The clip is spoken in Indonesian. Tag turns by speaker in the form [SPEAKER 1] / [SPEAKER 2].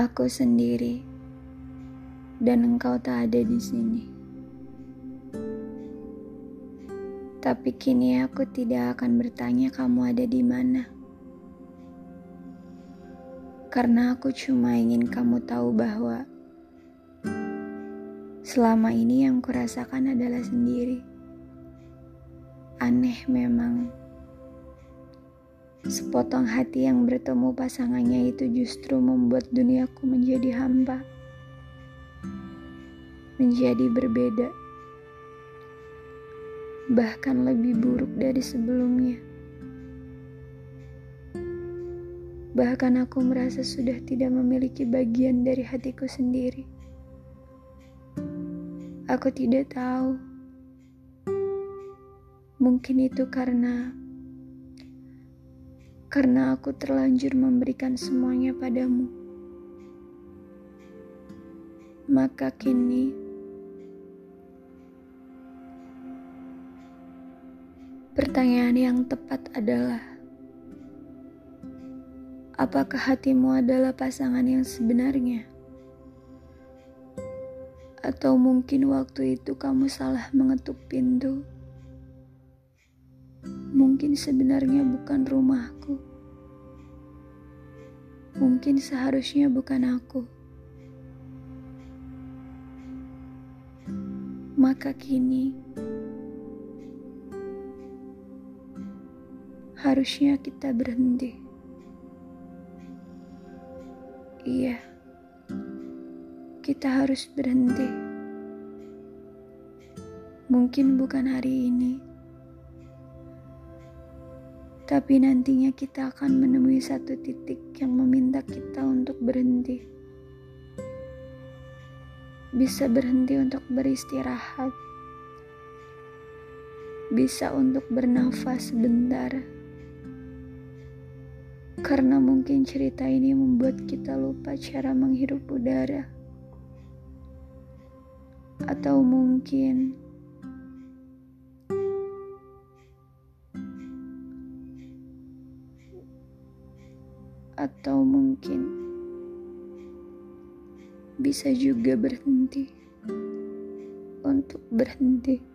[SPEAKER 1] Aku sendiri dan engkau tak ada di sini. Tapi kini aku tidak akan bertanya kamu ada di mana. Karena aku cuma ingin kamu tahu bahwa selama ini yang kurasakan adalah sendiri. Aneh memang. Sepotong hati yang bertemu pasangannya itu justru membuat duniaku menjadi hampa menjadi berbeda, bahkan lebih buruk dari sebelumnya. Bahkan aku merasa sudah tidak memiliki bagian dari hatiku sendiri. Aku tidak tahu. Mungkin itu karena karena aku terlanjur memberikan semuanya padamu. Maka kini Pertanyaan yang tepat adalah, apakah hatimu adalah pasangan yang sebenarnya? Atau mungkin waktu itu kamu salah mengetuk pintu? Mungkin sebenarnya bukan rumahku. Mungkin seharusnya bukan aku. Maka kini, harusnya kita berhenti. Iya, kita harus berhenti. Mungkin bukan hari ini, tapi nantinya kita akan menemui satu titik yang meminta kita untuk berhenti. Bisa berhenti untuk beristirahat, bisa untuk bernafas sebentar karena mungkin cerita ini membuat kita lupa cara menghirup udara. Atau mungkin atau mungkin bisa juga berhenti untuk berhenti.